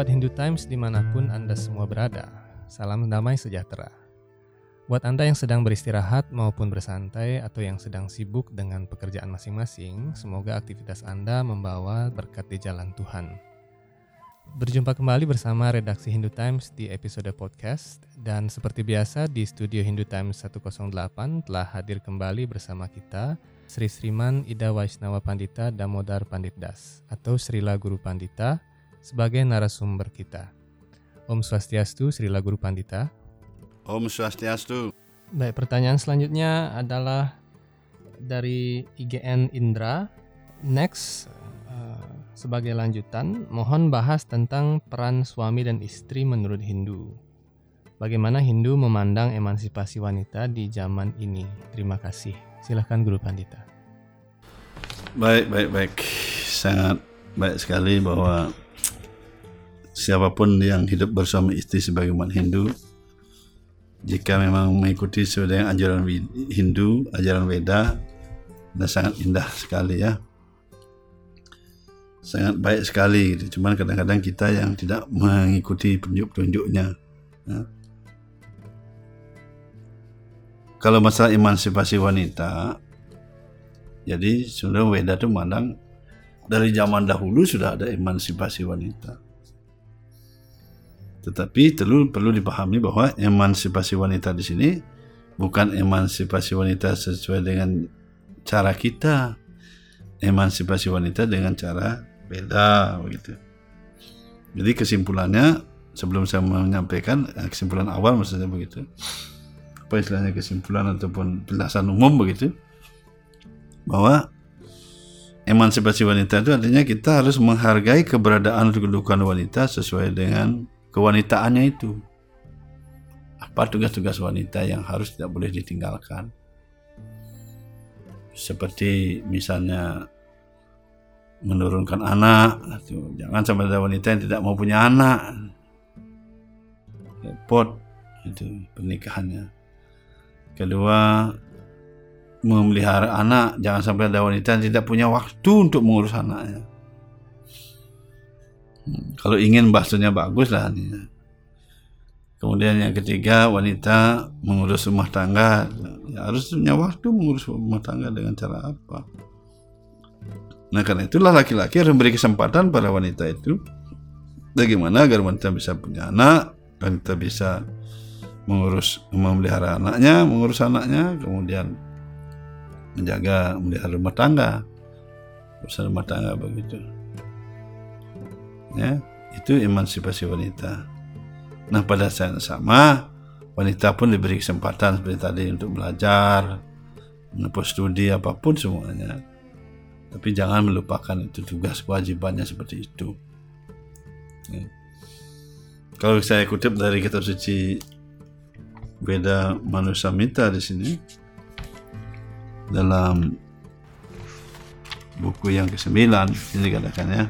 Sobat Hindu Times di mana pun Anda semua berada, salam damai sejahtera. Buat Anda yang sedang beristirahat maupun bersantai atau yang sedang sibuk dengan pekerjaan masing-masing, semoga aktivitas Anda membawa berkat di jalan Tuhan. Berjumpa kembali bersama redaksi Hindu Times di episode podcast dan seperti biasa di studio Hindu Times 108 telah hadir kembali bersama kita Sri Sriman Ida Waisnawa Pandita Damodar Pandit Das atau Srila Guru Pandita sebagai narasumber kita. Om Swastiastu, Srila Guru Pandita. Om Swastiastu. Baik, pertanyaan selanjutnya adalah dari IGN Indra. Next, uh, sebagai lanjutan, mohon bahas tentang peran suami dan istri menurut Hindu. Bagaimana Hindu memandang emansipasi wanita di zaman ini? Terima kasih. Silahkan Guru Pandita. Baik, baik, baik. Sangat baik sekali bahwa siapa pun yang hidup bersama istri sebagai umat Hindu jika memang mengikuti sesuai ajaran Hindu, ajaran Weda, dan sangat indah sekali ya. Sangat baik sekali gitu. Cuman kadang-kadang kita yang tidak mengikuti penunjuk-penunjuknya. Ya. Kalau masalah emansipasi wanita, jadi sudah Weda itu memandang dari zaman dahulu sudah ada emansipasi wanita. Tetapi perlu perlu dipahami bahwa emansipasi wanita di sini bukan emansipasi wanita sesuai dengan cara kita. Emansipasi wanita dengan cara beda begitu. Jadi kesimpulannya sebelum saya menyampaikan eh, kesimpulan awal maksudnya begitu. Apa istilahnya kesimpulan ataupun penjelasan umum begitu bahwa emansipasi wanita itu artinya kita harus menghargai keberadaan kedudukan wanita sesuai dengan kewanitaannya itu. Apa tugas-tugas wanita yang harus tidak boleh ditinggalkan? Seperti misalnya menurunkan anak, jangan sampai ada wanita yang tidak mau punya anak. Repot itu pernikahannya. Kedua, memelihara anak, jangan sampai ada wanita yang tidak punya waktu untuk mengurus anaknya. Kalau ingin bahasanya bagus lah. Kemudian yang ketiga wanita mengurus rumah tangga ya harus punya waktu mengurus rumah tangga dengan cara apa? Nah karena itulah laki-laki harus memberi kesempatan pada wanita itu bagaimana agar wanita bisa punya anak, wanita bisa mengurus memelihara anaknya, mengurus anaknya, kemudian menjaga memelihara rumah tangga, urusan rumah tangga begitu ya itu emansipasi wanita. Nah pada saat yang sama wanita pun diberi kesempatan seperti tadi untuk belajar menempuh studi apa pun semuanya. Tapi jangan melupakan itu tugas kewajibannya seperti itu. Ya. kalau saya kutip dari kitab suci beda manusia mita di sini dalam buku yang ke-9 ini katakan ya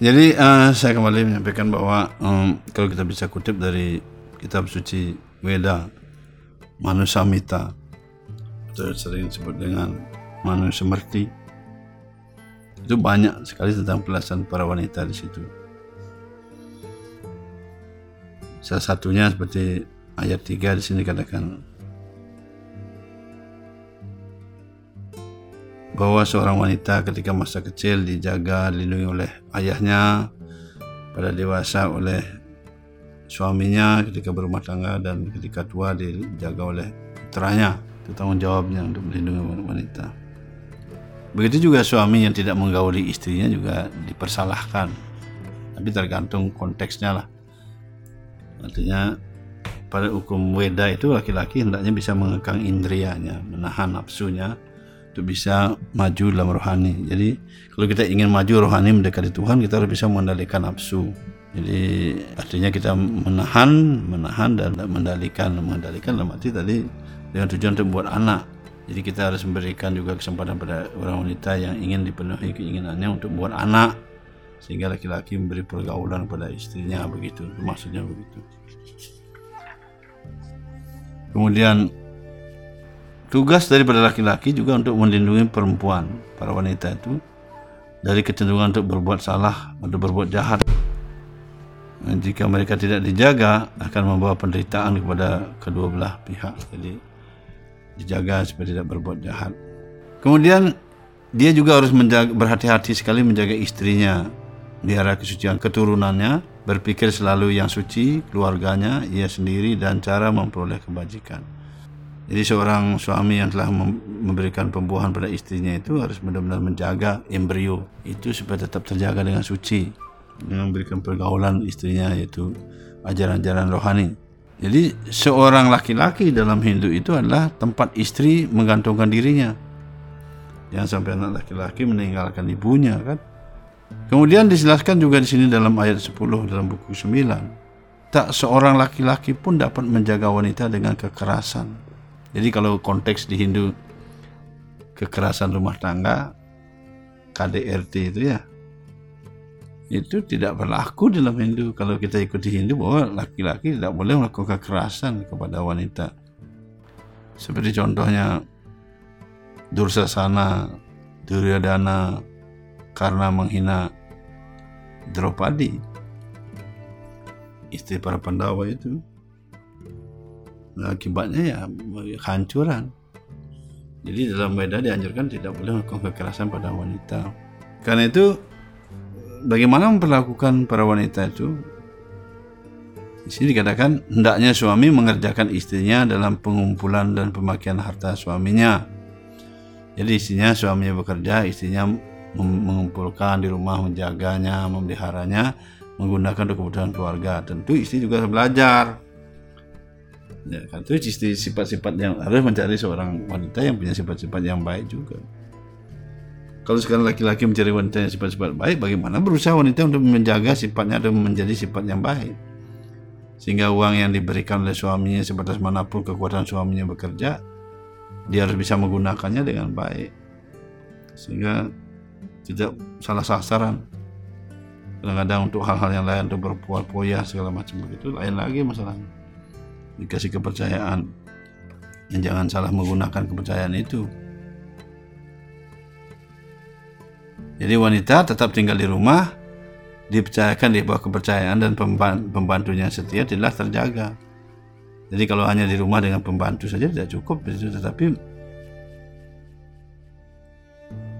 jadi uh, saya kembali menyampaikan bahwa um, kalau kita bisa kutip dari kitab suci Weda Manusamita atau sering disebut dengan manusia merti itu banyak sekali tentang penjelasan para wanita di situ. Salah satunya seperti ayat 3 di sini katakan bahwa seorang wanita ketika masa kecil dijaga dilindungi oleh ayahnya pada dewasa oleh suaminya ketika berumah tangga dan ketika tua dijaga oleh putranya. Itu tanggung jawabnya untuk melindungi wanita. Begitu juga suami yang tidak menggauli istrinya juga dipersalahkan. Tapi tergantung konteksnya lah. Artinya pada hukum weda itu laki-laki hendaknya bisa mengekang indrianya menahan nafsunya untuk bisa maju dalam rohani. Jadi kalau kita ingin maju rohani mendekati Tuhan, kita harus bisa mengendalikan nafsu. Jadi artinya kita menahan, menahan dan mengendalikan, mengendalikan dalam arti tadi dengan tujuan untuk membuat anak. Jadi kita harus memberikan juga kesempatan pada orang wanita yang ingin dipenuhi keinginannya untuk membuat anak sehingga laki-laki memberi pergaulan pada istrinya begitu maksudnya begitu kemudian Tugas daripada laki-laki juga untuk melindungi perempuan, para wanita itu dari kecenderungan untuk berbuat salah atau berbuat jahat. jika mereka tidak dijaga akan membawa penderitaan kepada kedua belah pihak. Jadi dijaga supaya tidak berbuat jahat. Kemudian dia juga harus berhati-hati sekali menjaga istrinya, biara kesucian keturunannya, berpikir selalu yang suci, keluarganya, ia sendiri dan cara memperoleh kebajikan. Jadi seorang suami yang telah memberikan pembuahan pada istrinya itu harus benar-benar menjaga embrio itu supaya tetap terjaga dengan suci dengan memberikan pergaulan istrinya yaitu ajaran-ajaran rohani. Jadi seorang laki-laki dalam Hindu itu adalah tempat istri menggantungkan dirinya. Jangan sampai anak laki-laki meninggalkan ibunya kan. Kemudian dijelaskan juga di sini dalam ayat 10 dalam buku 9. Tak seorang laki-laki pun dapat menjaga wanita dengan kekerasan jadi kalau konteks di Hindu kekerasan rumah tangga KDRT itu ya itu tidak berlaku dalam Hindu. Kalau kita ikuti Hindu bahwa laki-laki tidak boleh melakukan kekerasan kepada wanita. Seperti contohnya Dursasana Duryodhana karena menghina Draupadi istri para Pandawa itu akibatnya ya kehancuran. Jadi dalam Weda dianjurkan tidak boleh melakukan kekerasan pada wanita. Karena itu bagaimana memperlakukan para wanita itu? Di sini dikatakan hendaknya suami mengerjakan istrinya dalam pengumpulan dan pemakaian harta suaminya. Jadi istrinya suaminya bekerja, istrinya mengumpulkan di rumah, menjaganya, memeliharanya, menggunakan untuk kebutuhan keluarga. Tentu istri juga belajar Ya, kan itu sifat-sifat yang harus mencari seorang wanita yang punya sifat-sifat yang baik juga. Kalau sekarang laki-laki mencari wanita yang sifat-sifat baik, bagaimana berusaha wanita untuk menjaga sifatnya atau menjadi sifat yang baik? Sehingga uang yang diberikan oleh suaminya sebatas mana pun kekuatan suaminya bekerja, dia harus bisa menggunakannya dengan baik. Sehingga tidak salah sasaran. Kadang-kadang untuk hal-hal yang lain, untuk berpoya-poya segala macam begitu, lain lagi masalahnya dikasih kepercayaan. Yang jangan salah menggunakan kepercayaan itu. Jadi wanita tetap tinggal di rumah dipercayakan di bawah kepercayaan dan pembantunya setia tidak terjaga. Jadi kalau hanya di rumah dengan pembantu saja tidak cukup tetapi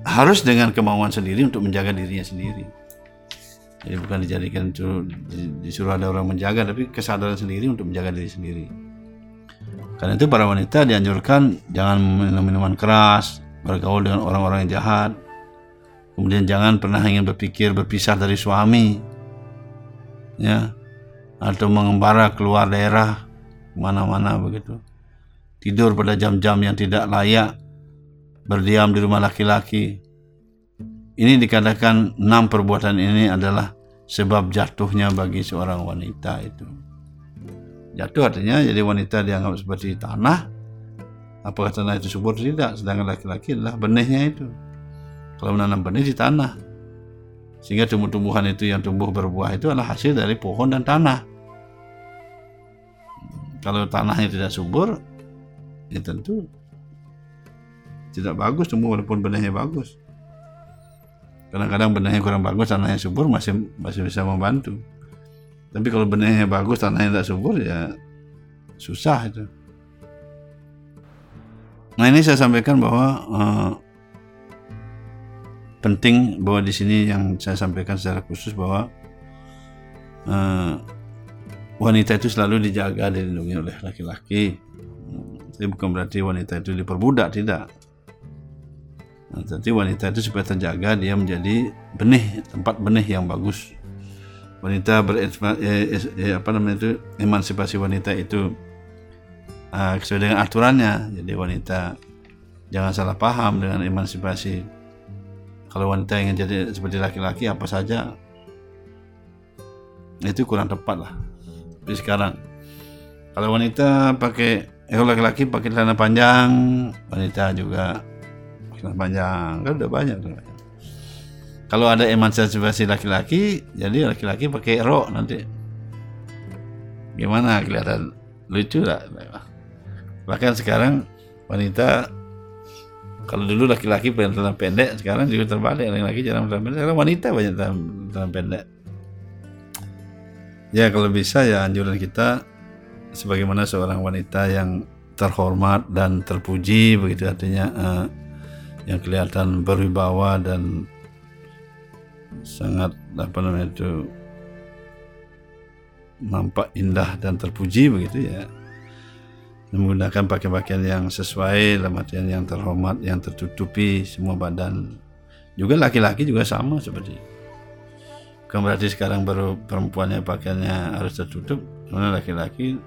harus dengan kemauan sendiri untuk menjaga dirinya sendiri jadi bukan dijadikan disuruh ada orang menjaga, tapi kesadaran sendiri untuk menjaga diri sendiri. Karena itu para wanita dianjurkan jangan minum minuman keras, bergaul dengan orang-orang yang jahat. Kemudian jangan pernah ingin berpikir berpisah dari suami. Ya. Atau mengembara keluar daerah mana-mana begitu. Tidur pada jam-jam yang tidak layak. Berdiam di rumah laki-laki ini dikatakan enam perbuatan ini adalah sebab jatuhnya bagi seorang wanita itu. Jatuh artinya jadi wanita dianggap seperti tanah. Apakah tanah itu subur tidak? Sedangkan laki-laki adalah benihnya itu. Kalau menanam benih di tanah. Sehingga tumbuh-tumbuhan itu yang tumbuh berbuah itu adalah hasil dari pohon dan tanah. Kalau tanahnya tidak subur, ya tentu tidak bagus tumbuh walaupun benihnya bagus. Kadang-kadang benahnya kurang bagus, tanahnya subur masih masih bisa membantu. Tapi kalau benahnya bagus, tanahnya tidak subur ya susah itu. Nah ini saya sampaikan bahwa uh, penting bahwa di sini yang saya sampaikan secara khusus bahwa uh, wanita itu selalu dijaga dilindungi oleh laki-laki. Tapi bukan berarti wanita itu diperbudak, tidak. Nah, jadi wanita itu supaya terjaga dia menjadi benih tempat benih yang bagus. Wanita ber eh, eh, apa namanya itu emansipasi wanita itu uh, sesuai dengan aturannya. Jadi wanita jangan salah paham dengan emansipasi. Kalau wanita ingin jadi seperti laki-laki apa saja itu kurang tepat lah. Tapi sekarang kalau wanita pakai eh, laki-laki pakai celana panjang, wanita juga Kelas panjang kan udah banyak tuh. Kalau ada emansipasi laki-laki, jadi laki-laki pakai rok nanti. Gimana kelihatan lucu lah. Bahkan sekarang wanita kalau dulu laki-laki pakai celana pendek, sekarang juga terbalik laki-laki jarang celana pendek. Sekarang wanita banyak celana pendek. ya kalau bisa ya anjuran kita sebagaimana seorang wanita yang terhormat dan terpuji begitu artinya uh, yang kelihatan berwibawa dan sangat apa namanya itu nampak indah dan terpuji begitu ya. Menggunakan pakaian-pakaian yang sesuai dalam artian yang terhormat yang tertutupi semua badan. Juga laki-laki juga sama seperti itu. berarti sekarang baru perempuannya pakaiannya harus tertutup karena laki-laki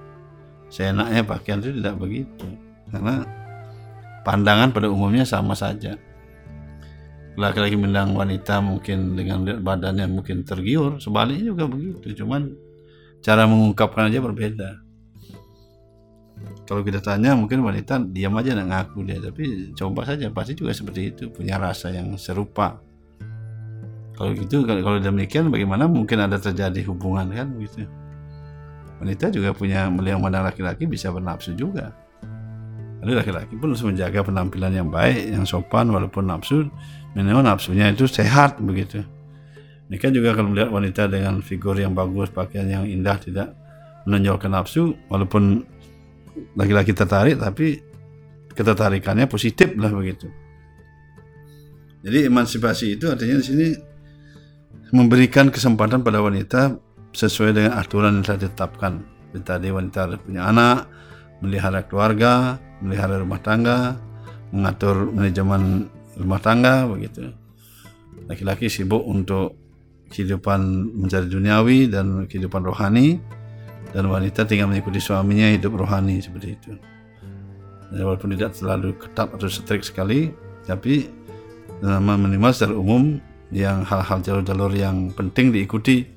seenaknya pakaian itu tidak begitu. Karena pandangan pada umumnya sama saja. Laki-laki mendang wanita mungkin dengan badannya mungkin tergiur sebaliknya juga begitu. Cuman cara mengungkapkan aja berbeda. Kalau kita tanya mungkin wanita diam aja nggak ngaku dia. Tapi coba saja pasti juga seperti itu punya rasa yang serupa. Kalau gitu kalau demikian bagaimana mungkin ada terjadi hubungan kan begitu wanita juga punya melihat mana laki-laki bisa bernafsu juga. Jadi laki-laki pun harus menjaga penampilan yang baik, yang sopan walaupun nafsu, minimal nafsunya itu sehat begitu. Mereka juga kalau melihat wanita dengan figur yang bagus, pakaian yang indah, tidak menonjolkan nafsu, walaupun laki-laki tertarik, tapi ketertarikannya positif lah begitu. Jadi emansipasi itu artinya di sini memberikan kesempatan pada wanita sesuai dengan aturan yang telah ditetapkan. Tadi wanita punya anak, melihara keluarga, melihara rumah tangga, mengatur manajemen rumah tangga begitu. Laki-laki sibuk untuk kehidupan mencari duniawi dan kehidupan rohani dan wanita tinggal mengikuti suaminya hidup rohani seperti itu. Dan walaupun tidak terlalu ketat atau strik sekali, tapi minimal secara umum yang hal-hal jalur-jalur yang penting diikuti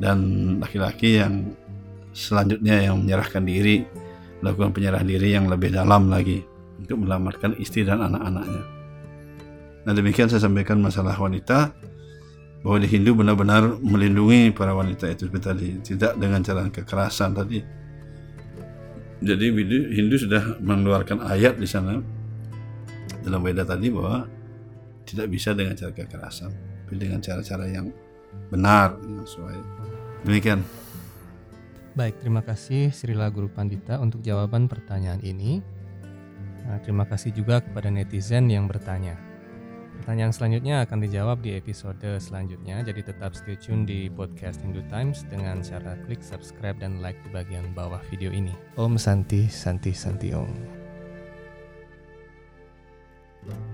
dan laki-laki yang selanjutnya yang menyerahkan diri melakukan penyerahan diri yang lebih dalam lagi untuk menyelamatkan istri dan anak-anaknya. Nah demikian saya sampaikan masalah wanita bahwa di Hindu benar-benar melindungi para wanita itu seperti tadi tidak dengan cara kekerasan tadi. Jadi Hindu sudah mengeluarkan ayat di sana dalam Weda tadi bahwa tidak bisa dengan cara kekerasan, tapi dengan cara-cara yang benar sesuai. Demikian. Baik, terima kasih Srila Guru Pandita untuk jawaban pertanyaan ini. Nah, terima kasih juga kepada netizen yang bertanya. Pertanyaan selanjutnya akan dijawab di episode selanjutnya, jadi tetap stay tune di podcast Hindu Times dengan cara klik subscribe dan like di bagian bawah video ini. Om Santi, Santi, Santi Om. thank you